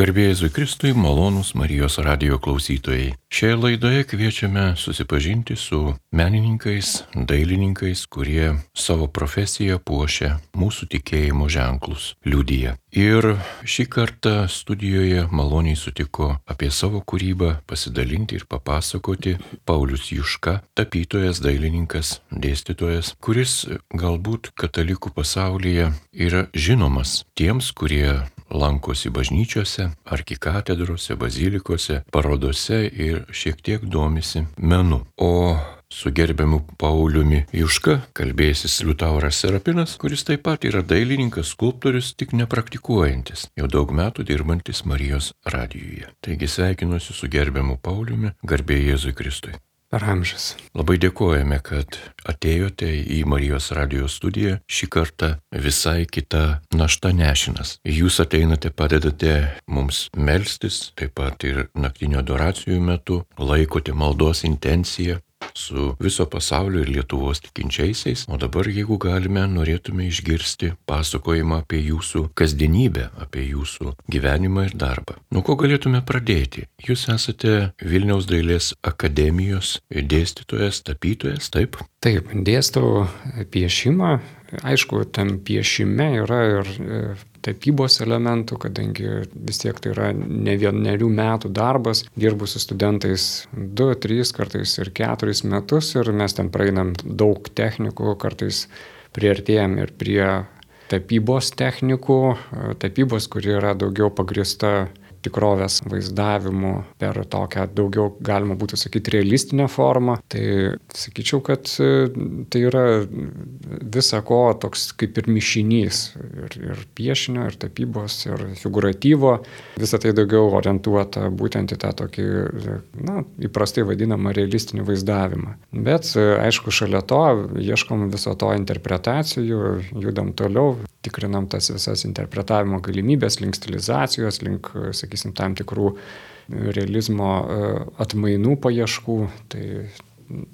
Garbėjai Kristui, malonūs Marijos radio klausytojai. Šioje laidoje kviečiame susipažinti su menininkais, dailininkais, kurie savo profesiją puošia mūsų tikėjimo ženklus, liudyje. Ir šį kartą studijoje maloniai sutiko apie savo kūrybą pasidalinti ir papasakoti Paulius Juška, tapytojas, dailininkas, dėstytojas, kuris galbūt katalikų pasaulyje yra žinomas tiems, kurie lankosi bažnyčiose, arkikatedrose, bazilikose, parodose ir šiek tiek domisi menu. O su gerbiamu Pauliumi Juška kalbėsis Liutauras Serapinas, kuris taip pat yra dailininkas, skulptorius, tik nepraktikuojantis, jau daug metų dirbantis Marijos radijoje. Taigi sveikinuosi su gerbiamu Pauliumi, garbė Jėzui Kristui per amžius. Labai dėkojame, kad atėjote į Marijos radijos studiją. Šį kartą visai kita našta nešinas. Jūs ateinate, padedate mums melstis, taip pat ir naktinio adoracijų metu, laikote maldos intenciją, su viso pasaulio ir Lietuvos tikinčiaisiais. O dabar, jeigu galime, norėtume išgirsti pasakojimą apie jūsų kasdienybę, apie jūsų gyvenimą ir darbą. Nuo ko galėtume pradėti? Jūs esate Vilniaus dailės akademijos dėstytojas, tapytojas, taip? Taip, dėstau piešimą. Aišku, tam piešime yra ir tapybos elementų, kadangi vis tiek tai yra ne vienerių metų darbas, dirbu su studentais 2, 3, kartais ir 4 metus ir mes ten praeinam daug technikų, kartais priartėjom ir prie tapybos technikų, tapybos, kuri yra daugiau pagrista tikrovės vaizdavimu per tokią daugiau, galima būtų sakyti, realistinę formą. Tai sakyčiau, kad e, tai yra visa ko toks kaip ir mišinys. Ir, ir piešinio, ir tapybos, ir figuratyvo. Visą tai daugiau orientuota būtent į tą tokį, na, įprastai vadinamą realistinį vaizdavimą. Bet, e, aišku, šalia to ieškom viso to interpretacijų, judam toliau, tikrinam tas visas interpretavimo galimybės link stilizacijos, link, sakysim, tam tikrų realizmo e, atmainų paieškų. Tai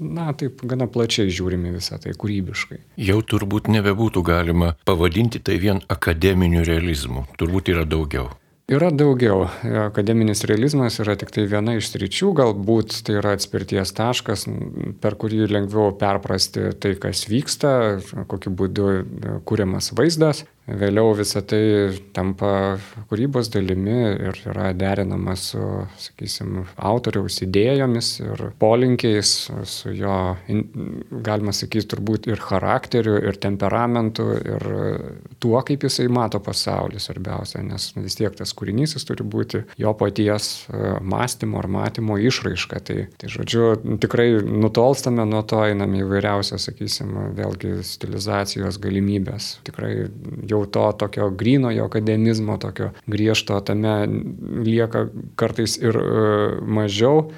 na, taip gana plačiai žiūrime visą tai kūrybiškai. Jau turbūt nebebūtų galima pavadinti tai vien akademiniu realizmu, turbūt yra daugiau. Yra daugiau. Akademinis realizmas yra tik tai viena iš sričių, galbūt tai yra atspirties taškas, per kurį lengviau perprasti tai, kas vyksta, kokiu būdu kūriamas vaizdas. Vėliau visa tai tampa kūrybos dalimi ir yra derinama su, sakysim, autoriaus idėjomis ir polinkiais, su jo, galima sakyti, turbūt ir charakteriu, ir temperamentu, ir tuo, kaip jisai mato pasaulį svarbiausia, nes vis tiek tas kūrinys jis turi būti jo paties e, mąstymo ar matymo išraiška. Tai, tai žodžiu, tikrai nutolstame nuo to, einame įvairiausias, sakysim, vėlgi stilizacijos galimybės. Tikrai jau jau to tokio grinojo akademizmo, tokio griežto tame lieka kartais ir e, mažiau.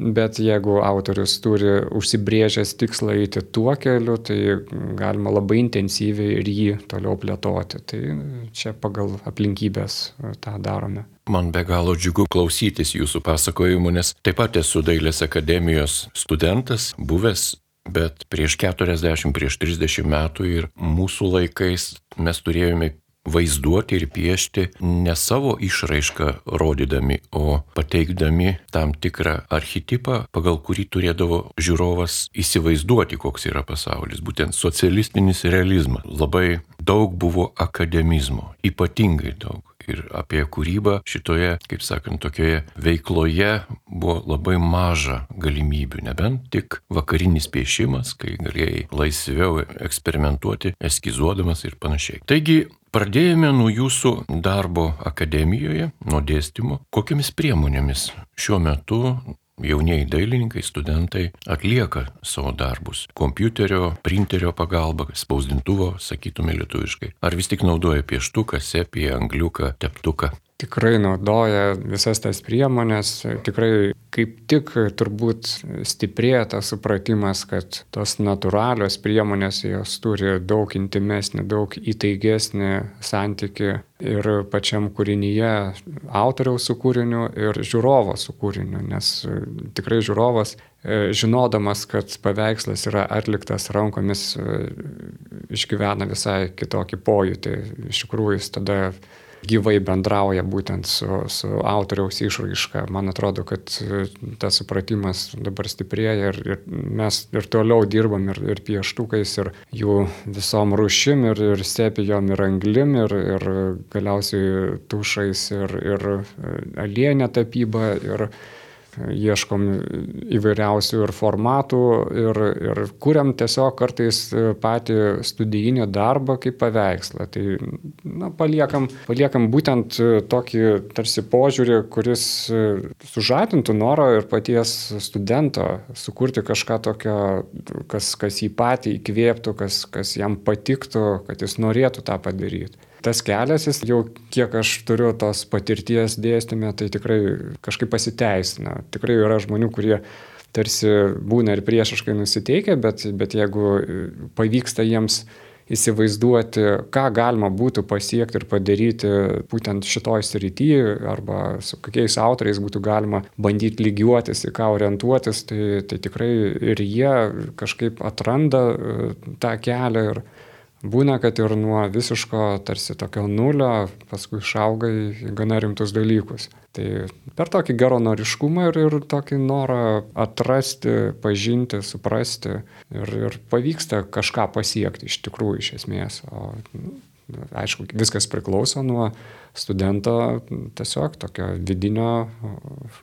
Bet jeigu autorius turi užsibrėžęs tikslą eiti tuo keliu, tai galima labai intensyviai ir jį toliau plėtoti. Tai čia pagal aplinkybės e, tą darome. Man be galo džiugu klausytis jūsų pasakojimų, nes taip pat esu Dailės akademijos studentas, buvęs bet prieš 40, prieš 30 metų ir mūsų laikais mes turėjome vaizduoti ir piešti ne savo išraišką rodydami, o pateikdami tam tikrą archetipą, pagal kurį turėdavo žiūrovas įsivaizduoti, koks yra pasaulis. Būtent socialistinis realizmas. Labai daug buvo akademizmo, ypatingai daug ir apie kūrybą šitoje, kaip sakant, tokioje veikloje buvo labai maža galimybių, nebent tik vakarinis piešimas, kai galėjai laisviau eksperimentuoti, eskizuodamas ir panašiai. Taigi, Pradėjome nuo jūsų darbo akademijoje, nuo dėstymo. Kokiamis priemonėmis šiuo metu jaunieji dailininkai, studentai atlieka savo darbus kompiuterio, printerio pagalba, spausdintuvo, sakytume lietuviškai. Ar vis tik naudoja pieštuką, sepiją, angliuką, teptuką? Tikrai naudoja visas tas priemonės, tikrai kaip tik turbūt stiprėja tas supratimas, kad tos natūralios priemonės jos turi daug intimesnį, daug įtaigesnį santyki ir pačiam kūrinyje autoriaus su kūriniu ir žiūrovo su kūriniu, nes tikrai žiūrovas e, žinodamas, kad paveikslas yra atliktas rankomis, e, išgyvena visai kitokį pojūtį. Iš tikrųjų, jis tada gyvai bendrauja būtent su, su autoriaus išraiška. Man atrodo, kad tas supratimas dabar stiprėja ir, ir mes ir toliau dirbam ir, ir pieštukais, ir jų visom rušim, ir, ir stepijom, ir anglim, ir, ir galiausiai tušais, ir, ir alienė tapyba. Ir, ieškom įvairiausių ir formatų ir, ir kuriam tiesiog kartais patį studijinį darbą kaip paveikslą. Tai na, paliekam, paliekam būtent tokį tarsi požiūrį, kuris sužadintų norą ir paties studento sukurti kažką tokio, kas, kas jį patį įkvėptų, kas, kas jam patiktų, kad jis norėtų tą padaryti tas kelias, jis jau kiek aš turiu tos patirties dėstymė, tai tikrai kažkaip pasiteisina. Tikrai yra žmonių, kurie tarsi būna ir priešiškai nusiteikę, bet, bet jeigu pavyksta jiems įsivaizduoti, ką galima būtų pasiekti ir padaryti būtent šitoj srityje arba su kokiais autoriais būtų galima bandyti lygiuotis, į ką orientuotis, tai, tai tikrai ir jie kažkaip atranda e, tą kelią ir, Būna, kad ir nuo visiško tarsi tokio nulio paskui išauga į gana rimtus dalykus. Tai per tokį geronoriškumą ir, ir tokį norą atrasti, pažinti, suprasti ir, ir pavyksta kažką pasiekti iš tikrųjų iš esmės. O aišku, viskas priklauso nuo studento tiesiog tokio vidinio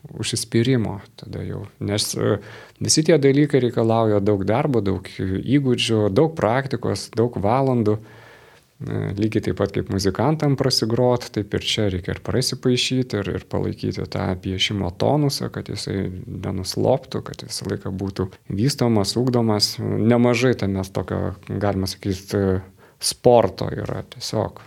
užsispyrimo tada jau. Nes e, visi tie dalykai reikalauja daug darbo, daug įgūdžių, daug praktikos, daug valandų. E, lygiai taip pat kaip muzikantam prasigrot, taip ir čia reikia ir prasipaišyti, ir, ir palaikyti tą piešimo tonusą, kad jisai nenusloptų, kad visą laiką būtų vystomas, ugdomas. Nemažai ten mes tokio, galima sakyti, sporto yra tiesiog,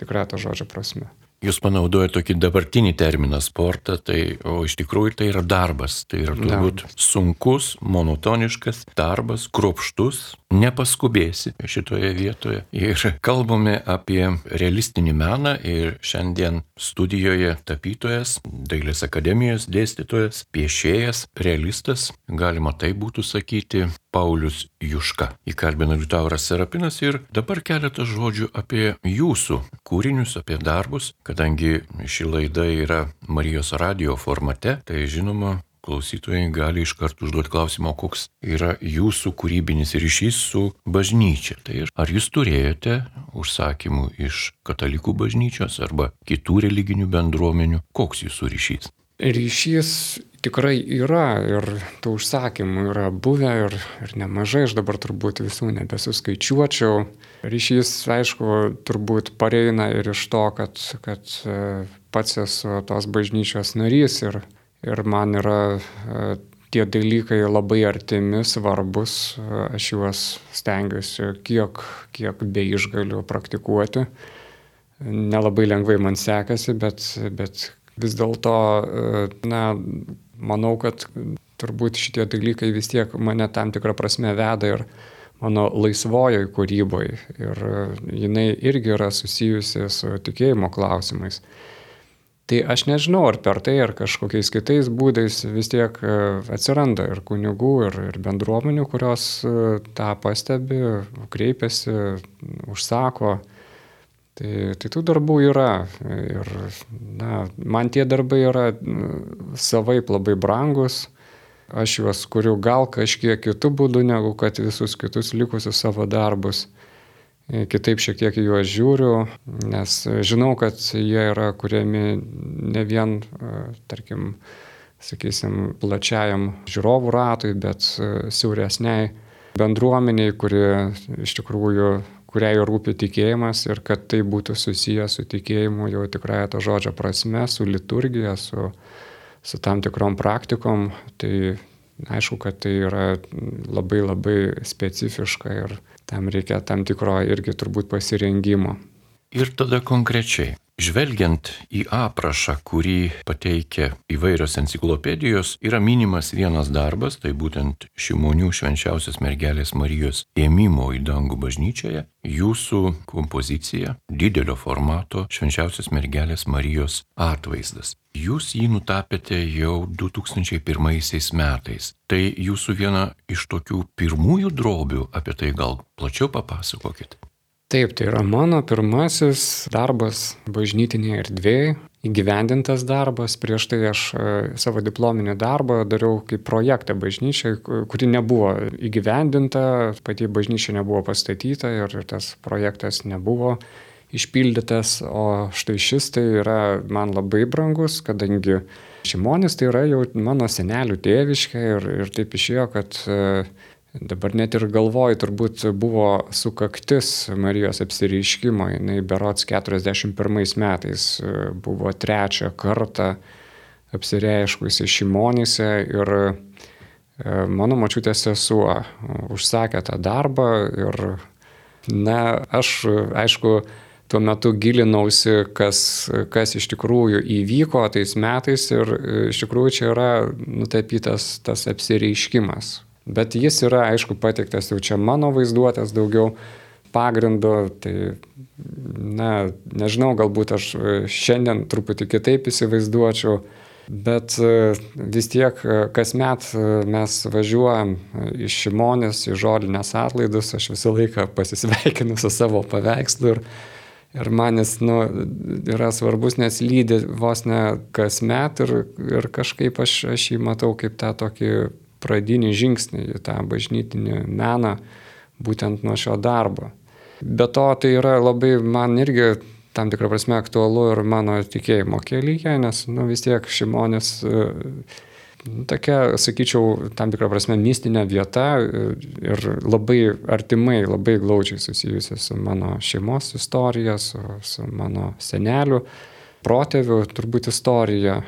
tikrai to žodžio prasme. Jūs panaudojate tokį dabartinį terminą sportą, tai, o iš tikrųjų tai yra darbas. Tai yra turbūt darbas. sunkus, monotoniškas darbas, kruopštus, nepaskubėsi šitoje vietoje. Ir kalbame apie realistinį meną ir šiandien studijoje tapytojas, Dailės akademijos dėstytojas, piešėjas, realistas, galima tai būtų sakyti, Paulius Juška. Įkalbino Liutauras Serapinas ir dabar keletą žodžių apie jūsų kūrinius, apie darbus, kadangi ši laida yra Marijos radio formate, tai žinoma, klausytojai gali iš karto užduoti klausimą, koks yra jūsų kūrybinis ryšys su bažnyčia. Tai ar jūs turėjote užsakymų iš katalikų bažnyčios arba kitų religinių bendruomenių, koks jūsų ryšys? Ryšys tikrai yra ir tų užsakymų yra buvę ir, ir nemažai, aš dabar turbūt visų nebesuskaičiuočiau. Ryšys, aišku, turbūt pareina ir iš to, kad, kad e, pats esu tos bažnyčios narys ir, ir man yra e, tie dalykai labai artimi, svarbus, aš juos stengiuosi kiek, kiek be išgaliu praktikuoti. Nelabai lengvai man sekasi, bet, bet vis dėlto, na, manau, kad turbūt šitie dalykai vis tiek mane tam tikrą prasme veda ir mano laisvojoj kūryboje. Ir jinai irgi yra susijusi su tikėjimo klausimais. Tai aš nežinau, ar per tai, ar kažkokiais kitais būdais vis tiek e, atsiranda ir kunigų, ir, ir bendruomenių, kurios e, tą pastebi, kreipiasi, užsako. Tai, tai tų darbų yra. Ir na, man tie darbai yra savaip labai brangus. Aš juos kuriu gal kažkiek kitų būdų, negu kad visus kitus likusius savo darbus. Kitaip šiek tiek juos žiūriu, nes žinau, kad jie yra kuriami ne vien, tarkim, sakysim, plačiajam žiūrovų ratui, bet siauresniai bendruomeniai, kuri iš tikrųjų kuriai rūpi tikėjimas ir kad tai būtų susijęs su tikėjimu jau tikrai to žodžio prasme, su liturgija, su, su tam tikrom praktikom, tai aišku, kad tai yra labai labai specifiška ir tam reikia tam tikro irgi turbūt pasirengimo. Ir tada konkrečiai, Žvelgiant į aprašą, kurį pateikia įvairios enciklopedijos, yra minimas vienas darbas, tai būtent Šimonių švenčiausios mergelės Marijos ėmimo į dangų bažnyčioje, jūsų kompozicija, didelio formato švenčiausios mergelės Marijos atvaizdas. Jūs jį nutapėte jau 2001 metais. Tai jūsų viena iš tokių pirmųjų drobių, apie tai gal plačiau papasakokit. Taip, tai yra mano pirmasis darbas bažnytinėje erdvėje, įgyvendintas darbas. Prieš tai aš e, savo diplominį darbą dariau kaip projektą bažnyčiai, kuri nebuvo įgyvendinta, pati bažnyčia nebuvo pastatyta ir tas projektas nebuvo išpildytas, o štai šis tai yra man labai brangus, kadangi šimonis tai yra jau mano senelių tėviškė ir, ir taip išėjo, kad uh, Dabar net ir galvoj turbūt buvo sukaktis Marijos apsireiškimo, jinai berots 41 metais e, buvo trečią kartą apsireiškusi Šimonėse ir e, mano mačiutės sesuo užsakė tą darbą ir, na, aš, aišku, tuo metu gilinausi, kas, kas iš tikrųjų įvyko tais metais ir e, iš tikrųjų čia yra nutapytas tas apsireiškimas Bet jis yra, aišku, pateiktas jau čia mano vaizduotės daugiau pagrindo, tai, na, nežinau, galbūt aš šiandien truputį kitaip įsivaizduočiau, bet e, vis tiek e, kasmet e, mes važiuojam iš Šimonės į žolinės atlaidus, aš visą laiką pasisveikinu su savo paveikslu ir, ir man jis nu, yra svarbus, nes lydi vos ne kasmet ir, ir kažkaip aš, aš jį matau kaip tą tokį pradinį žingsnį į tą bažnytinį meną būtent nuo šio darbo. Be to, tai yra labai man irgi tam tikrą prasme aktualu ir mano tikėjimo kelyje, nes nu, vis tiek šimonis e, tokia, sakyčiau, tam tikrą prasme mistinė vieta ir labai artimai, labai glaudžiai susijusi su mano šeimos istorija, su, su mano seneliu, protėvių turbūt istorija,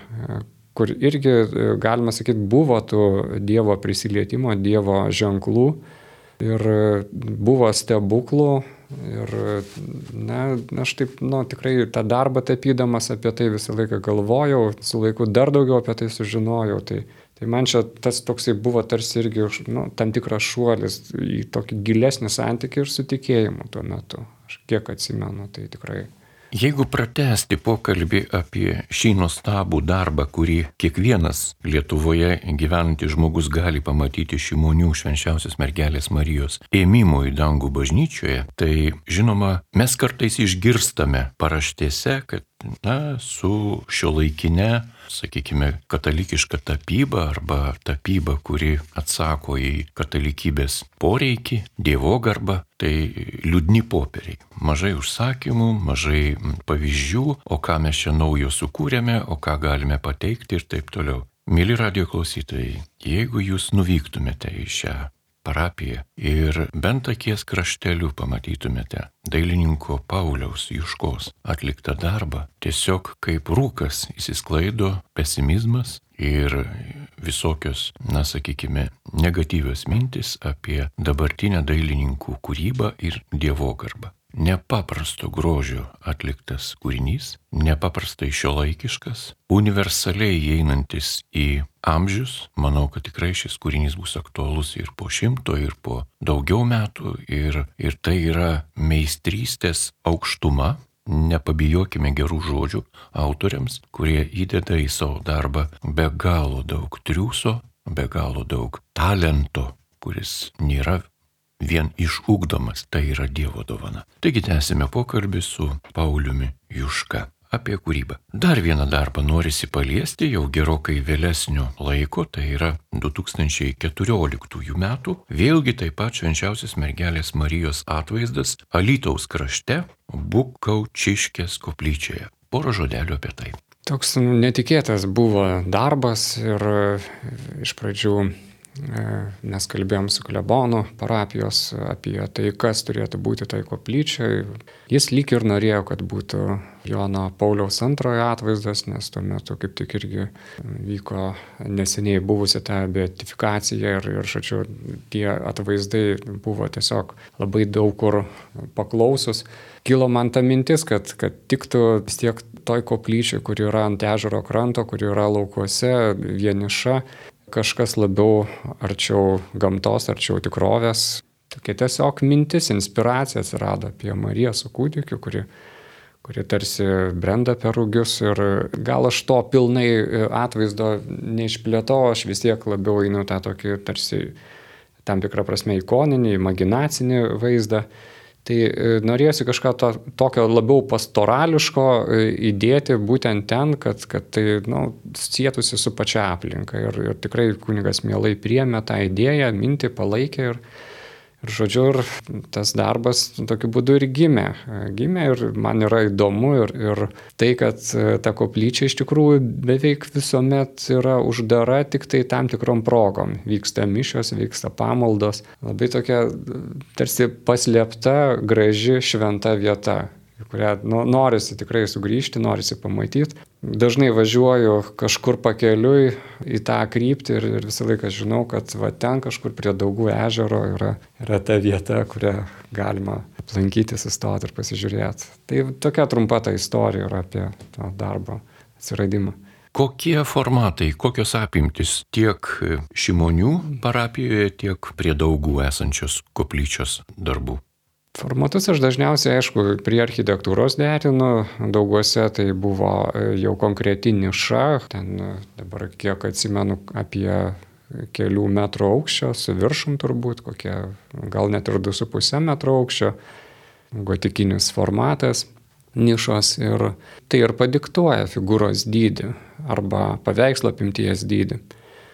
kur irgi, e, galima sakyti, buvo tų Dievo prisilietimo, Dievo ženklų ir e, buvo stebuklų. Ir, na, aš taip, nu, tikrai tą darbą tapydamas apie tai visą laiką galvojau, su laiku dar daugiau apie tai sužinojau. Tai, tai man čia tas toksai buvo tarsi irgi nu, tam tikras šuolis į tokį gilesnį santykį ir su tikėjimu tuo metu. Aš kiek atsimenu, tai tikrai. Jeigu pratesti pokalbį apie šį nuostabų darbą, kurį kiekvienas Lietuvoje gyvenantis žmogus gali pamatyti šimonių švenčiausios mergelės Marijos ėmimo į dangų bažnyčioje, tai žinoma, mes kartais išgirstame paraštėse, kad na, su šio laikinė, sakykime, katalikiška tapyba arba tapyba, kuri atsako į katalikybės poreikį, dievo garbą, tai liūdni popieriai. Mažai užsakymų, mažai pavyzdžių, o ką mes čia naujo sukūrėme, o ką galime pateikti ir taip toliau. Mėly radio klausytojai, jeigu jūs nuvyktumėte į šią parapiją ir bent akies krašteliu pamatytumėte dailininko Pauliaus Juškos atliktą darbą, tiesiog kaip rūkas įsisklaido pesimizmas ir visokios, na sakykime, negatyvios mintis apie dabartinę dailininkų kūrybą ir dievogarbą nepaprasto grožio atliktas kūrinys, nepaprastai šiuolaikiškas, universaliai įeinantis į amžius. Manau, kad tikrai šis kūrinys bus aktualus ir po šimto, ir po daugiau metų. Ir, ir tai yra meistrystės aukštuma. Nepabijokime gerų žodžių autoriams, kurie įdeda į savo darbą be galo daug triūso, be galo daug talento, kuris nėra vien išugdomas, tai yra Dievo dovana. Taigi tęsime pokalbį su Pauliumi Juška apie kūrybą. Dar vieną darbą norisi paliesti jau gerokai vėlesnio laiko, tai yra 2014 metų, vėlgi taip pat švenčiausias mergelės Marijos atvaizdas Alytaus krašte Bukaučiškės koplyčioje. Porą žodelių apie tai. Toks netikėtas buvo darbas ir iš pradžių E, mes kalbėjom su klebonu parapijos apie tai, kas turėtų būti tai koplyčiai. Jis lyg ir norėjo, kad būtų Jono Pauliaus antrojo atvaizdas, nes tuo metu kaip tik irgi vyko neseniai buvusi ta beatifikacija ir, ir šačiu, tie atvaizdai buvo tiesiog labai daug kur paklausus. Kilo man ta mintis, kad, kad tiktų vis tiek toj koplyčiai, kuri yra ant ežero kranto, kuri yra laukuose, vieniša, kažkas labiau arčiau gamtos, arčiau tikrovės. Tokia tiesiog mintis, inspiracija atsirado apie Mariją su kūdikiu, kuri, kuri tarsi brenda per rūgius ir gal aš to pilnai atvaizdo neišplėto, aš vis tiek labiau einu tą tokį tarsi tam tikrą prasme ikoninį, imaginacinį vaizdą. Tai e, norėjusi kažką to, tokio labiau pastorališko e, įdėti būtent ten, kad, kad tai nu, sėtųsi su pačia aplinka. Ir, ir tikrai kunigas mielai priemė tą idėją, mintį palaikė ir, Ir žodžiu, ir tas darbas tokiu būdu ir gimė. Gimė ir man yra įdomu ir, ir tai, kad ta koplyčia iš tikrųjų beveik visuomet yra uždara tik tai tam tikrom progom. Vyksta mišios, vyksta pamaldos. Labai tokia tarsi paslėpta, graži, šventa vieta kurią nu, norisi tikrai sugrįžti, norisi pamatyti. Dažnai važiuoju kažkur pakeliui į tą kryptį ir, ir visą laiką žinau, kad va ten kažkur prie daugų ežero yra, yra ta vieta, kurią galima aplankyti, sustoti ir pasižiūrėti. Tai tokia trumpa ta istorija yra apie tą darbo atsiradimą. Kokie formatai, kokios apimtis tiek šimonių parapijoje, tiek prie daugų esančios koplyčios darbų? Formatus aš dažniausiai, aišku, prie architektūros derinu, dauguose tai buvo e, jau konkreti niša, ten e, dabar kiek atsimenu apie kelių metrų aukščio, su viršum turbūt, kokie gal net ir 2,5 metro aukščio, gotikinis formatas nišos ir tai ir padiktuoja figūros dydį arba paveikslo apimties dydį.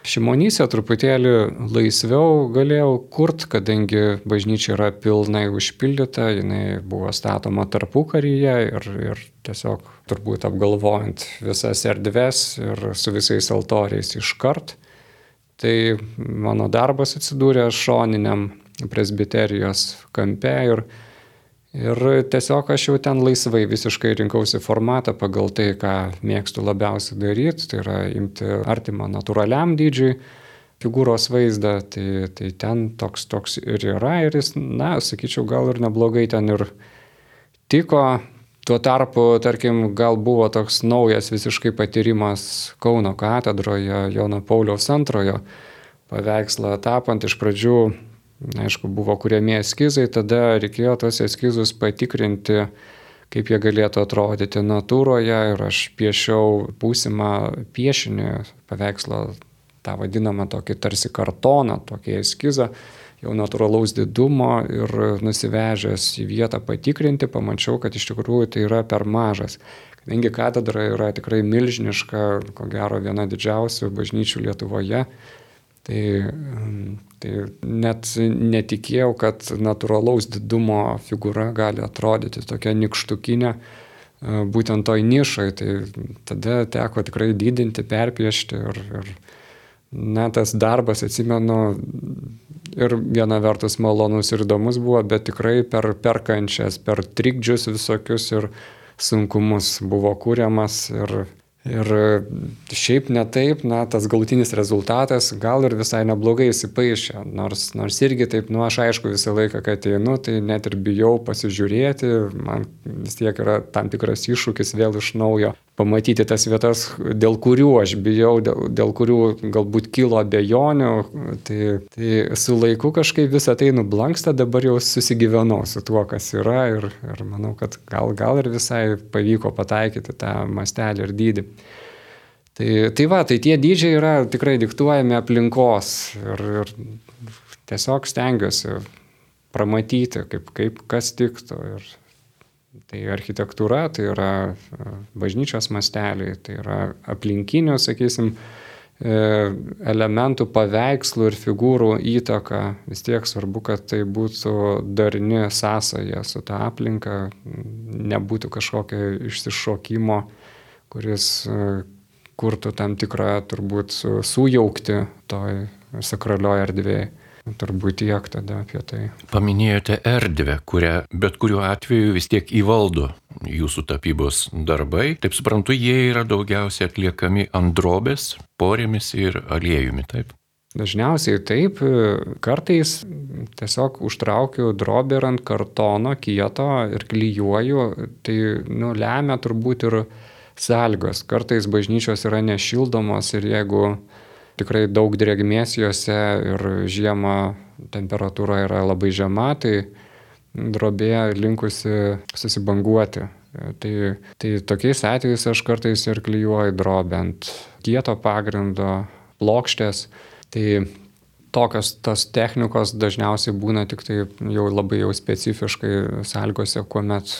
Šimonyse truputėlį laisviau galėjau kurt, kadangi bažnyčia yra pilnai užpildyta, jinai buvo statoma tarpu karyje ir, ir tiesiog turbūt apgalvojant visas erdves ir su visais altoriais iškart. Tai mano darbas atsidūrė šoniniam presbiterijos kampe ir Ir tiesiog aš jau ten laisvai visiškai rinkausi formatą pagal tai, ką mėgstu labiausiai daryti, tai yra imti artimą natūraliam dydžiui figūros vaizdą, tai, tai ten toks, toks ir yra. Ir jis, na, sakyčiau, gal ir neblogai ten ir tiko. Tuo tarpu, tarkim, gal buvo toks naujas visiškai patyrimas Kauno katedroje Jono Pauliaus antrojo paveikslą tapant iš pradžių Aišku, buvo kuriami eskizai, tada reikėjo tos eskizus patikrinti, kaip jie galėtų atrodyti natūroje ir aš piešiau būsimą piešinį paveikslo, tą vadinamą tokį tarsi kartoną, tokį eskizą, jau natūralaus didumo ir nusivežęs į vietą patikrinti, pamačiau, kad iš tikrųjų tai yra per mažas. Kadangi katedra yra tikrai milžiniška, ko gero viena didžiausių bažnyčių Lietuvoje, tai Tai net netikėjau, kad natūralaus didumo figūra gali atrodyti tokia nikštukinė e, būtent toj nišai. Tai tada teko tikrai didinti, perpiešti ir, ir na, tas darbas, atsimenu, ir viena vertus malonus ir įdomus buvo, bet tikrai per perkančias, per trikdžius visokius ir sunkumus buvo kūriamas ir Ir šiaip ne taip, na, tas galutinis rezultatas gal ir visai neblogai įsipaišė, nors, nors irgi taip, nu, aš aišku visą laiką, kad einu, tai net ir bijau pasižiūrėti, man vis tiek yra tam tikras iššūkis vėl iš naujo pamatyti tas vietas, dėl kurių aš bijau, dėl, dėl kurių galbūt kilo abejonių, tai, tai su laiku kažkaip visą tai nublanksta, dabar jau susigyvenau su tuo, kas yra ir, ir manau, kad gal, gal ir visai pavyko pataikyti tą mastelį ir dydį. Tai, tai va, tai tie dydžiai yra tikrai diktuojami aplinkos ir, ir tiesiog stengiuosi pramatyti, kaip, kaip kas tiktų. Ir, Tai architektūra, tai yra e, bažnyčios masteliai, tai yra aplinkinių, sakysim, e, elementų, paveikslų ir figūrų įtaka. Vis tiek svarbu, kad tai būtų darni sąsaja su ta aplinka, nebūtų kažkokio išsišokimo, kuris e, kurtų tam tikrą turbūt sujaukti toj sakralioje erdvėje. Turbūt tiek tada apie tai. Paminėjote erdvę, kurią bet kuriuo atveju vis tiek įvaldo jūsų tapybos darbai. Taip suprantu, jie yra daugiausiai atliekami ant drobės, porėmis ir aliejumi, taip? Dažniausiai taip, kartais tiesiog užtraukiu drobę ant kartono kieto ir klyjuoju, tai nu, lemia turbūt ir sąlygos. Kartais bažnyčios yra nešildomos ir jeigu tikrai daug drėgmės juose ir žiemą temperatūra yra labai žema, tai drobė linkusi susibanguoti. Tai, tai tokiais atvejais aš kartais ir klyjuoju drobę ant kieto pagrindo, plokštės. Tai tokios tos technikos dažniausiai būna tik tai jau labai jau specifiškai sąlygose, kuomet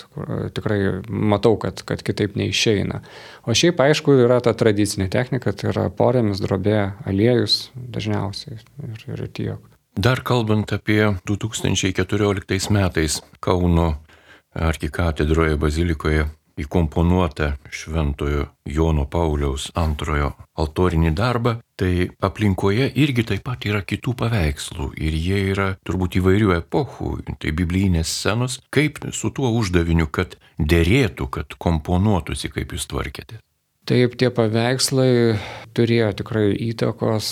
tikrai matau, kad, kad kitaip neišeina. O šiaip aišku yra ta tradicinė technika, tai yra porėmis, drobė, aliejus dažniausiai ir, ir tiek. Dar kalbant apie 2014 metais Kauno arkikatedroje bazilikoje įkomponuotą Šventojo Jono Pauliaus antrojo altorinį darbą, tai aplinkoje irgi taip pat yra kitų paveikslų ir jie yra turbūt įvairių epochų, tai biblinės scenos, kaip su tuo uždaviniu, kad dėrėtų, kad komponuotųsi, kaip jūs tvarkėte. Taip, tie paveikslai turėjo tikrai įtakos.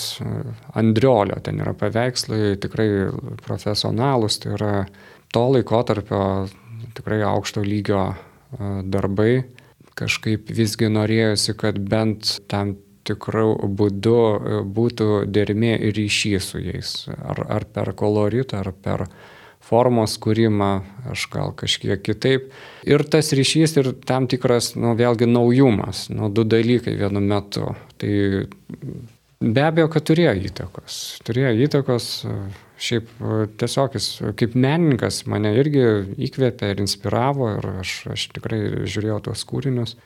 Andriolio ten yra paveikslai tikrai profesionalus, tai yra to laikotarpio tikrai aukšto lygio darbai. Kažkaip visgi norėjosi, kad bent tam tikrų būdų būtų dermė ir ryšys su jais. Ar, ar per koloritą, ar per formos kūrimą, aš gal kažkiek kitaip. Ir tas ryšys ir tam tikras, nu, vėlgi naujumas, nu, du dalykai vienu metu. Tai be abejo, kad turėjo įtakos. Turėjo įtakos Šiaip tiesiog jis kaip menininkas mane irgi įkvėpė ir inspiravo ir aš, aš tikrai žiūrėjau tuos kūrinius.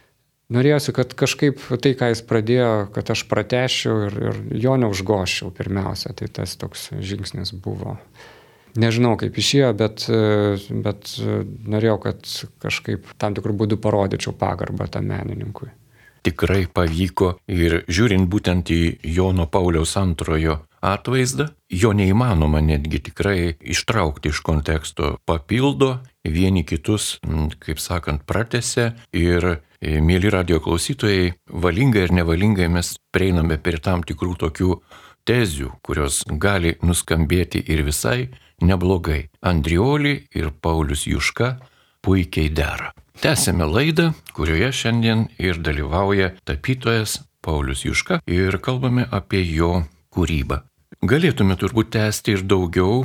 Norėjosi, kad kažkaip tai, ką jis pradėjo, kad aš pratešiau ir, ir jo neužgoščiau pirmiausia. Tai tas toks žingsnis buvo. Nežinau, kaip išėjo, bet, bet norėjau, kad kažkaip tam tikrų būdų parodyčiau pagarbą tam menininkui tikrai pavyko ir žiūrint būtent į Jono Pauliaus antrojo atvaizdą, jo neįmanoma netgi tikrai ištraukti iš konteksto, papildo, vieni kitus, kaip sakant, pratese ir, e, mėly radio klausytojai, valingai ir nevalingai mes prieiname prie tam tikrų tokių tezių, kurios gali nuskambėti ir visai neblogai. Andrioli ir Paulius Juška puikiai dera. Tęsėme laidą, kurioje šiandien ir dalyvauja tapytojas Paulius Juška ir kalbame apie jo kūrybą. Galėtume turbūt tęsti ir daugiau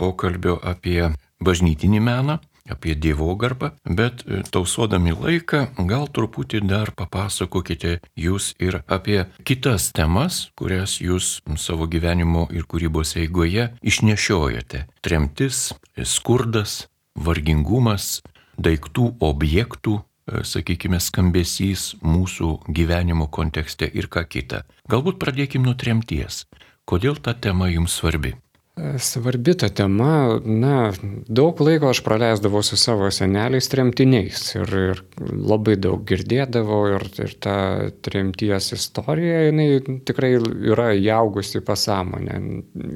pokalbio apie bažnytinį meną, apie Dievo garbą, bet e, tausodami laiką gal truputį dar papasakokite jūs ir apie kitas temas, kurias jūs savo gyvenimo ir kūrybos eigoje išnešiojate. Tremtis, skurdas, vargingumas, daiktų objektų e, sakykime, skambesys mūsų gyvenimo kontekste ir ką kita. Galbūt pradėkim nuo tremties. Kodėl ta tema jums svarbi? Svarbi ta tema, na, daug laiko aš praleisdavau su savo seneliais tremtiniais ir, ir labai daug girdėdavau ir, ir ta tremties istorija, jinai tikrai yra įaugusi pasąmonę,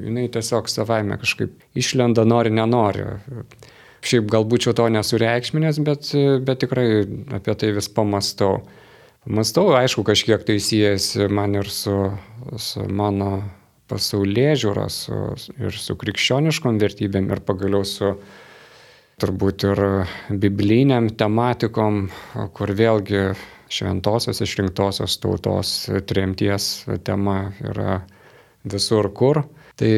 jinai tiesiog savaime kažkaip išlenda nori, nenori. Šiaip galbūt čia to nesureikšminės, bet, bet tikrai apie tai vis pamastau. Mastau, aišku, kažkiek tai siejasi man ir su, su mano pasaulyje žiūra su, ir su krikščioniškom vertybėm ir pagaliau su turbūt ir bibliniam tematikom, kur vėlgi šventosios išrinktosios tautos tremties tema yra visur kur. Tai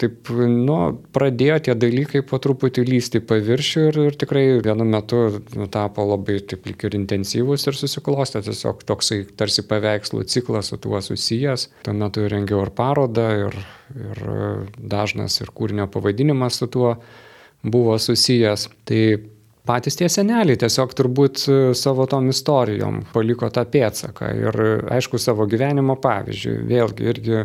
taip, nu, pradėjo tie dalykai po truputį lysti paviršių ir, ir tikrai vienu metu nu, tapo labai taip lik ir intensyvus ir susiklostė tiesiog toksai tarsi paveikslų ciklas su tuo susijęs. Tuo metu rengiau ir parodą ir, ir dažnas ir kūrinio pavadinimas su tuo buvo susijęs. Tai patys tie seneliai tiesiog turbūt savo tom istorijom paliko tą pėtsaką ir aišku savo gyvenimo pavyzdžiui. Vėlgi irgi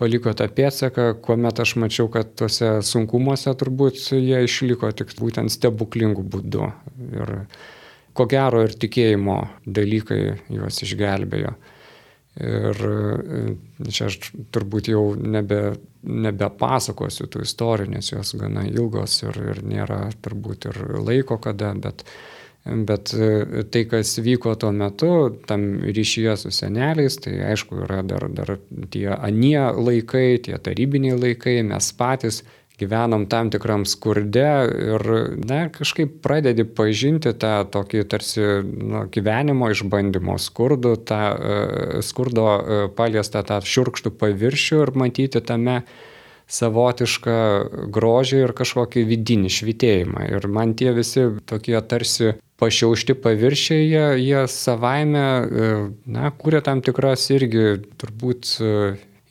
paliko tą pėdsaką, kuomet aš mačiau, kad tuose sunkumuose turbūt jie išliko tik būtent stebuklingų būdų. Ir ko gero ir tikėjimo dalykai juos išgelbėjo. Ir e, čia aš turbūt jau nebe, nebepasakosiu tų istorijų, nes jos gana ilgos ir, ir nėra turbūt ir laiko kada, bet Bet e, tai, kas vyko tuo metu, tam ryšyje su seneliais, tai aišku, yra dar, dar tie anie laikai, tie tarybiniai laikai, mes patys gyvenom tam tikram skurde ir, na, kažkaip pradedi pažinti tą tokį tarsi nu, gyvenimo išbandymo skurdų, tą uh, skurdo uh, paliestą tą šiurkštų paviršių ir matyti tame savotišką grožį ir kažkokį vidinį švitėjimą. Ir man tie visi tokie tarsi pašiaušti paviršiai, jie, jie savaime, e, na, kūrė tam tikras irgi turbūt e,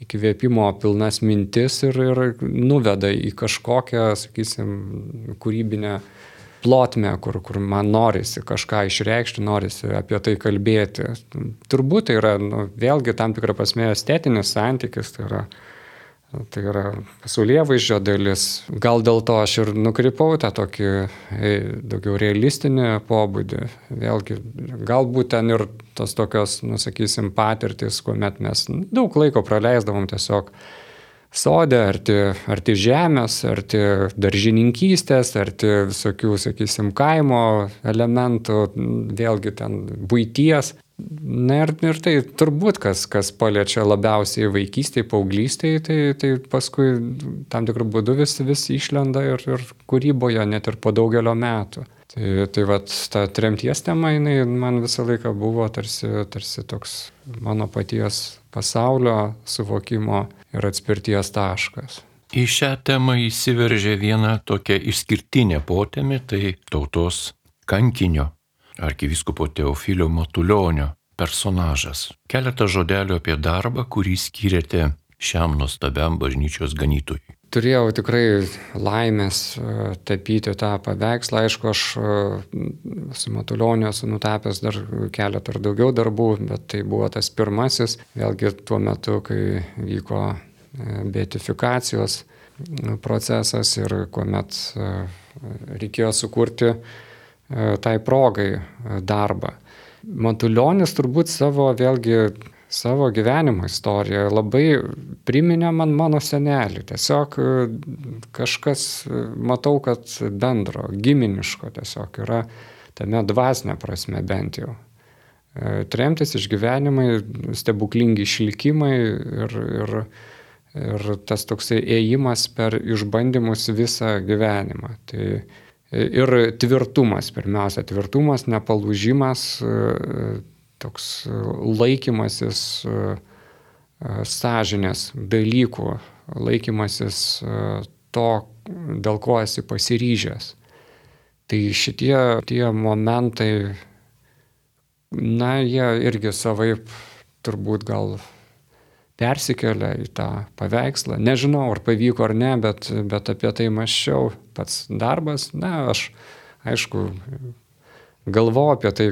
įkvėpimo pilnas mintis ir, ir nuveda į kažkokią, sakysim, kūrybinę plotmę, kur, kur man norisi kažką išreikšti, norisi apie tai kalbėti. Turbūt tai yra nu, vėlgi tam tikrą prasme estetinis santykis, tai yra, tai yra pasaulyje vaizdžio dalis. Gal dėl to aš ir nukrypau tą tokį e, daugiau realistinį pobūdį. Vėlgi, galbūt ten ir tos tokios, nusakysim, patirtis, kuomet mes daug laiko praleisdavom tiesiog sode, arti, arti žemės, arti daržininkystės, arti visokių, sakysim, kaimo elementų, vėlgi ten būties. Na ir, ir tai turbūt, kas, kas paliečia labiausiai vaikystėje, paauglystėje, tai, tai paskui tam tikrų būdų vis, vis išlenda ir, ir kūryboje, net ir po daugelio metų. Tai, tai vat, ta tremties tema, jinai man visą laiką buvo tarsi, tarsi toks mano paties pasaulio suvokimo ir atspirties taškas. Į šią temą įsiveržė viena tokia išskirtinė potėmi, tai tautos kankinio, arkiviskopo Teofilio Matulionio personažas. Keletą žodelių apie darbą, kurį skiriate šiam nuostabiam bažnyčios ganytojui turėjau tikrai laimės e, tapyti tą paveikslą. Aišku, aš e, su Matulionio esu nutapęs dar keletą ar daugiau darbų, bet tai buvo tas pirmasis, vėlgi tuo metu, kai vyko e, beatifikacijos procesas ir kuomet reikėjo sukurti tai progai darbą. Matulionis turbūt savo vėlgi savo gyvenimo istoriją labai priminė man mano senelį. Tiesiog e, kažkas, e, matau, kad bendro, giminiško tiesiog yra tame dvasinė prasme bent jau. E, tremtis išgyvenimai, stebuklingi išlikimai ir, ir, ir tas toksai ėjimas per išbandymus visą gyvenimą. Tai ir tvirtumas, pirmiausia, tvirtumas, nepalūžimas, toks e, laikymasis e, e, sąžinės dalykų, laikymasis to, dėl ko esi pasiryžęs. Tai šitie tie momentai, na, jie irgi savaip turbūt gal persikelia į tą paveikslą. Nežinau, ar pavyko ar ne, bet, bet apie tai maščiau. Pats darbas, na, aš aišku, galvoju apie tai,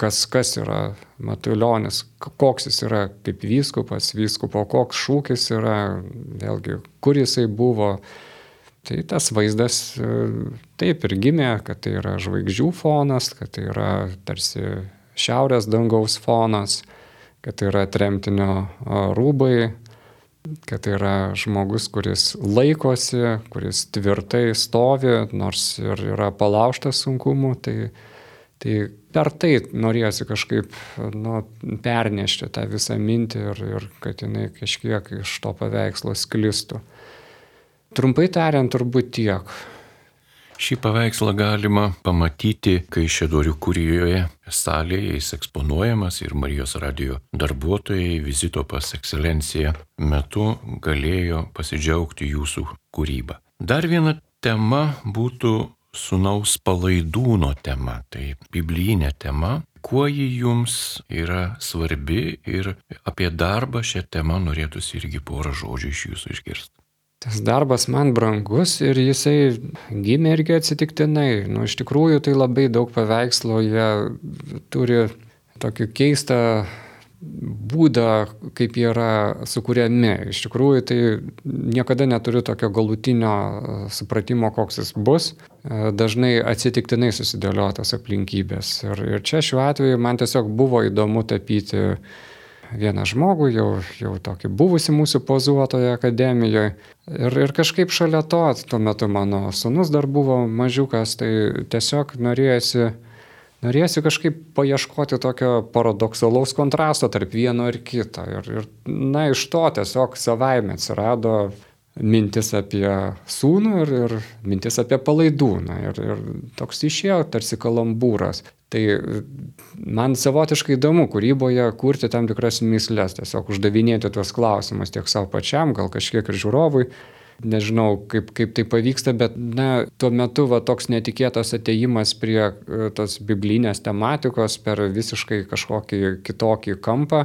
kas, kas yra Matuljonis, koks jis yra kaip vyskupas, vyskupo, koks šūkis yra, vėlgi, kur jisai buvo. Tai tas vaizdas taip ir gimė, kad tai yra žvaigždžių fonas, kad tai yra tarsi šiaurės dangaus fonas, kad tai yra tremtinio rūbai, kad tai yra žmogus, kuris laikosi, kuris tvirtai stovi, nors ir yra palauštas sunkumų. Tai, Tai per tai norėjosi kažkaip nu, pernešti tą visą mintį ir, ir kad jinai kažkiek iš to paveikslo sklistų. Trumpai tariant, turbūt tiek. Šį paveikslą galima pamatyti, kai Šedorių kurijoje salėje jis eksponuojamas ir Marijos radio darbuotojai vizito pas ekscelenciją metu galėjo pasidžiaugti jūsų kūrybą. Dar viena tema būtų sunaus palaidūno tema, tai biblijinė tema, kuo ji jums yra svarbi ir apie darbą šią temą norėtųsi irgi porą žodžių iš jūsų išgirsti. Tas darbas man brangus ir jisai gimė irgi atsitiktinai. Nu, iš tikrųjų tai labai daug paveikslo, jie turi tokį keistą būdą, kaip jie yra sukūriami. Iš tikrųjų, tai niekada neturiu tokio galutinio supratimo, koks jis bus. Dažnai atsitiktinai susidėliotas aplinkybės. Ir, ir čia šiuo atveju man tiesiog buvo įdomu tapyti vieną žmogų, jau, jau tokį buvusi mūsų pozuotoje akademijoje. Ir, ir kažkaip šalia to, tuo metu mano sunus dar buvo mažiukas, tai tiesiog norėjusi Norėsiu kažkaip paieškoti tokio paradoksalaus kontrasto tarp vieno ir kito. Ir, ir na, iš to tiesiog savaime atsirado mintis apie sūnų ir, ir mintis apie palaidūną. Ir, ir toks išėjo tarsi kalambūras. Tai man savotiškai įdomu kūryboje kurti tam tikras mislės, tiesiog uždavinėti tuos klausimus tiek savo pačiam, gal kažkiek ir žiūrovui nežinau, kaip, kaip tai pavyksta, bet na, tuo metu va, toks netikėtas ateimas prie e, tos biblinės tematikos per visiškai kažkokį kitokį kampą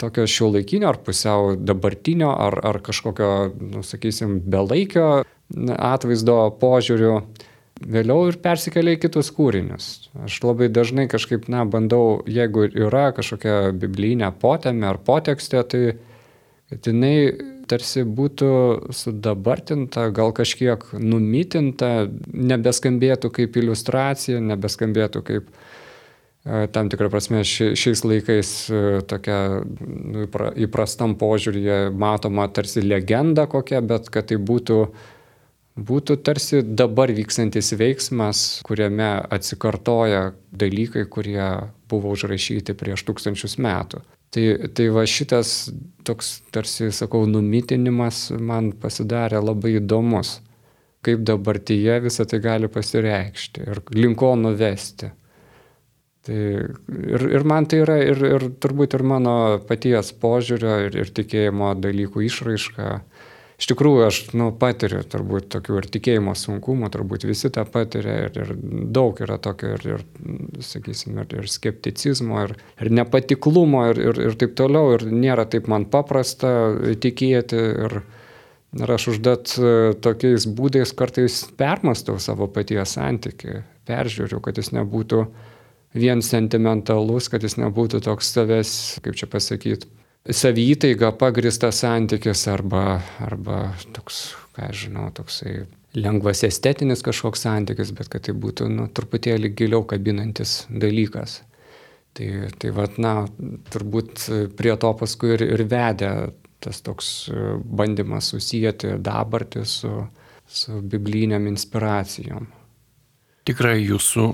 tokio šio laikinio ar pusiau dabartinio ar, ar kažkokio, nu, sakysim, belaikio atvaizdo požiūrių vėliau ir persikelia į kitus kūrinius. Aš labai dažnai kažkaip, na, bandau, jeigu yra kažkokia biblinė potėmė ar potekstė, tai kad jinai tarsi būtų sudabartinta, gal kažkiek numytinta, nebeskambėtų kaip iliustracija, nebeskambėtų kaip tam tikrą prasme šiais laikais e, tokia nu, įprastam požiūrėje matoma tarsi legenda kokia, bet kad tai būtų būtų tarsi dabar vykstantis veiksmas, kuriame atsikartoja dalykai, kurie buvo užrašyti prieš tūkstančius metų. Tai, tai va šitas toks, tarsi sakau, numitinimas man pasidarė labai įdomus, kaip dabartyje visą tai gali pasireikšti ir linko nuvesti. Tai ir, ir man tai yra ir, ir turbūt ir mano paties požiūrio ir, ir tikėjimo dalykų išraiška iš tikrųjų aš nu, patiriu turbūt tokių ir tikėjimo sunkumų, turbūt visi tą patiria ir, ir daug yra tokio ir, ir sakysim, ir, ir skepticizmo, ir, ir nepatiklumo ir, ir, ir taip toliau, ir nėra taip man paprasta tikėti. Ir, Ir aš uždat tokiais būdais kartais permastau savo paties santyki, peržiūriu, kad jis nebūtų vien sentimentalus, kad jis nebūtų toks savęs, kaip čia pasakyti, savytaiga pagristas santykis arba, arba toks, ką žinau, toksai lengvas estetinis kažkoks santykis, bet kad tai būtų nu, truputėlį giliau kabinantis dalykas. Tai, tai vad, na, turbūt prie to paskui ir, ir vedė tas toks bandymas susijęti dabartį su, su bibliniam inspiracijom. Tikrai jūsų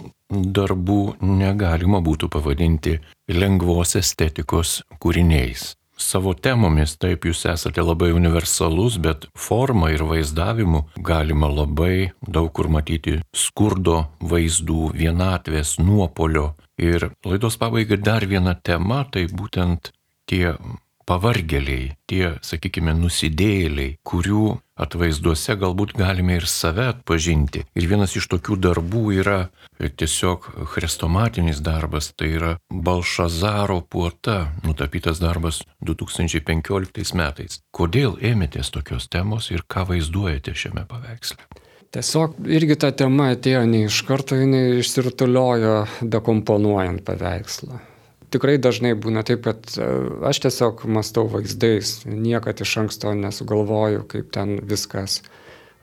darbų negalima būtų pavadinti lengvos estetikos kūriniais savo temomis, taip jūs esate labai universalus, bet forma ir vaizdavimu galima labai daug kur matyti skurdo vaizdų, vienatvės, nuopolio. Ir laidos pabaiga dar viena tema, tai būtent tie pavargėliai, tie, sakykime, nusidėjėliai, kurių atvaizduose galbūt galime ir save atpažinti. Ir vienas iš tokių darbų yra tiesiog chrestomatinis darbas, tai yra Balšazaro puota, nutapytas darbas 2015 metais. Kodėl ėmėtės tokios temos ir ką vaizduojate šiame paveiksle? Tiesiog irgi ta tema atėjo ne iš karto, jinai išsirutuliojo dekomponuojant paveikslą tikrai dažnai būna taip, kad e, aš tiesiog mastau vaizdais, niekad iš anksto nesugalvoju, kaip ten viskas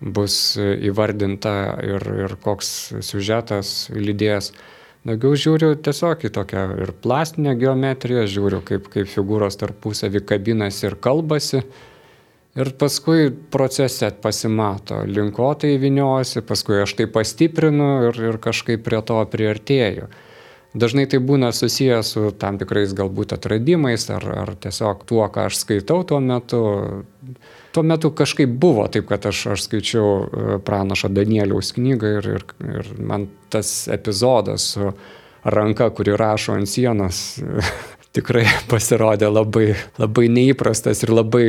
bus įvardinta ir, ir koks siužetas lydės. Daugiau žiūriu tiesiog į tokią ir plastinę geometriją, žiūriu, kaip, kaip figūros tarpusavį kabinasi ir kalbasi. Ir paskui procese pasimato, linko tai viniojasi, paskui aš tai pastiprinu ir, ir kažkaip prie to priartėju. Dažnai tai būna susijęs su tam tikrais galbūt atradimais ar, ar tiesiog tuo, ką aš skaitau tuo metu. Tuo metu kažkaip buvo taip, kad aš, aš skaičiau e, pranašo Danieliaus knygą ir, ir, ir man tas epizodas su ranka, kuri rašo ant sienos, tikrai pasirodė labai, labai neįprastas ir labai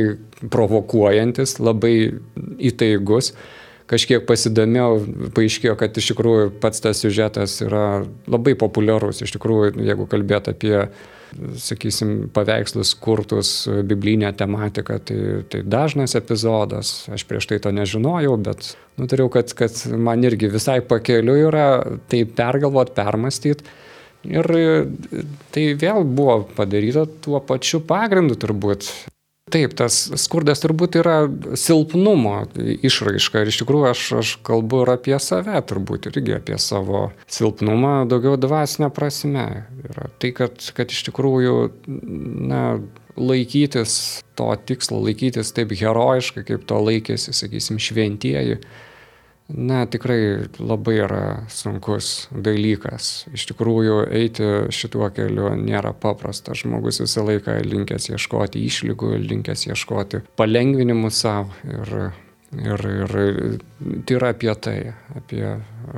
provokuojantis, labai įtaigus kažkiek pasidomėjau, paaiškėjo, kad iš tikrųjų pats tas siužetas yra labai populiarus. Iš tikrųjų, jeigu kalbėt apie, sakysim, paveikslus kurtus biblinę tematiką, tai, tai dažnas epizodas. Aš prieš tai to nežinojau, bet nutariau, kad, kad man irgi visai pakeliu yra tai pergalvot, permastyti. Ir tai vėl buvo padaryta tuo pačiu pagrindu turbūt. Taip, tas skurdas turbūt yra silpnumo išraiška ir iš tikrųjų aš, aš kalbu ir apie save, turbūt irgi apie savo silpnumą daugiau dvasinę prasme. Yra tai, kad, kad iš tikrųjų na, laikytis to tikslo, laikytis taip herojiškai, kaip to laikėsi, sakysim, šventieji Na, tikrai labai yra sunkus dalykas. Iš tikrųjų, eiti šituo keliu nėra paprasta. Žmogus visą laiką linkęs ieškoti išlygų, linkęs ieškoti palengvinimų savo. Ir, ir, ir tai yra apie tai, apie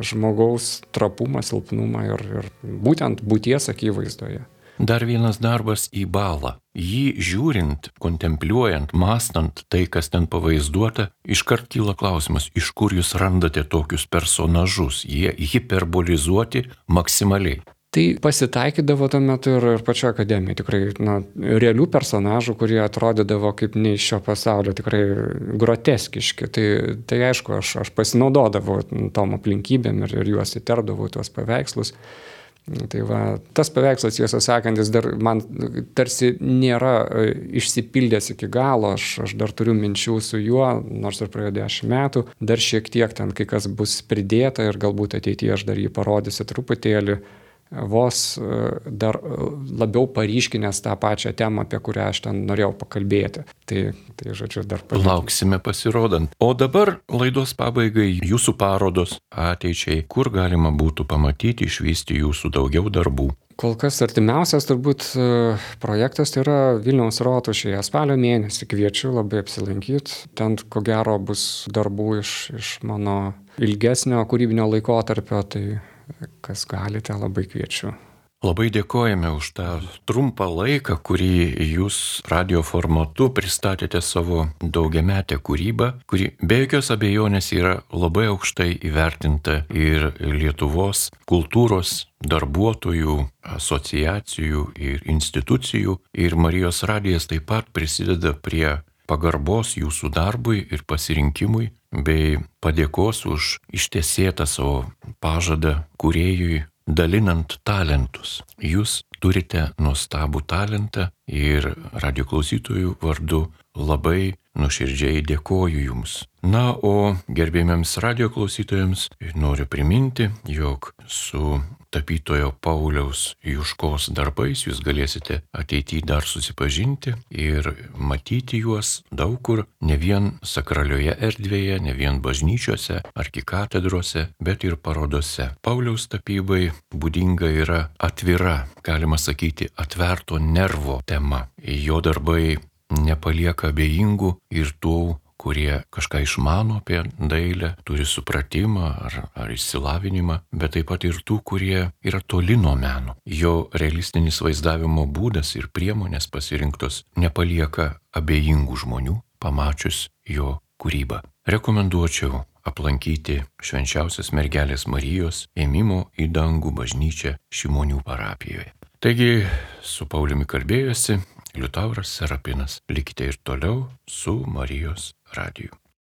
žmogaus trapumą, silpnumą ir, ir būtent būties akivaizdoje. Dar vienas darbas į balą. Jį žiūrint, kontempliuojant, mastant tai, kas ten pavaizduota, iškart kyla klausimas, iš kur jūs randate tokius personažus. Jie hiperbolizuoti maksimaliai. Tai pasitaikydavo tuo metu ir, ir pačio akademijoje tikrai na, realių personažų, kurie atrodydavo kaip ne iš šio pasaulio, tikrai groteskiški. Tai, tai aišku, aš, aš pasinaudodavau tom aplinkybėm ir, ir juos įterdavau tuos paveikslus. Tai va, tas paveikslas, tiesą sakant, jis dar man tarsi nėra e, išsipildęs iki galo, aš, aš dar turiu minčių su juo, nors ir praėjo dešimt metų, dar šiek tiek ten kai kas bus pridėta ir galbūt ateityje aš dar jį parodysiu truputėlį vos e, dar labiau paryškinęs tą pačią temą, apie kurią aš ten norėjau pakalbėti. Tai, tai žodžiu, dar pavyzdžiui. Lauksime pasirodant. O dabar laidos pabaigai jūsų parodos ateičiai, kur galima būtų pamatyti, išvysti jūsų daugiau darbų. Kol kas artimiausias turbūt e, projektas tai yra Vilniaus rotušėje spalio mėnesį. Kviečiu labai apsilankyti. Ten ko gero bus darbų iš, iš mano ilgesnio kūrybinio laikotarpio. Tai kas galite, labai kviečiu. Labai dėkojame už tą trumpą laiką, kurį jūs radio formatu pristatėte savo daugiametę kūrybą, kuri be jokios abejonės yra labai aukštai įvertinta ir Lietuvos kultūros darbuotojų, asociacijų ir institucijų. Ir Marijos radijas taip pat prisideda prie pagarbos jūsų darbui ir pasirinkimui, bei padėkos už ištiesėtą savo pažadą kuriejui dalinant talentus. Jūs turite nuostabų talentą ir radio klausytojų vardu labai nuoširdžiai dėkoju Jums. Na, o gerbėmiams radio klausytojams noriu priminti, jog su tapytojo Pauliaus Juškos darbais jūs galėsite ateityje dar susipažinti ir matyti juos daug kur, ne vien sakralioje erdvėje, ne vien bažnyčiose, arkikatedrose, bet ir parodose. Pauliaus tapybai būdinga yra atvira, galima sakyti, atverto nervo tema. Jo darbai nepalieka abejingų ir tų kurie kažką išmano apie dailę, turi supratimą ar, ar išsilavinimą, bet taip pat ir tų, kurie yra toli nuo meno. Jo realistinis vaizdavimo būdas ir priemonės pasirinktos nepalieka abejingų žmonių, pamačius jo kūrybą. Rekomenduočiau aplankyti švenčiausios mergelės Marijos ėmimo į dangų bažnyčią Šimonių parapijoje. Taigi su Pauliumi kalbėjosi Liutauras Serapinas. Likite ir toliau su Marijos radiju.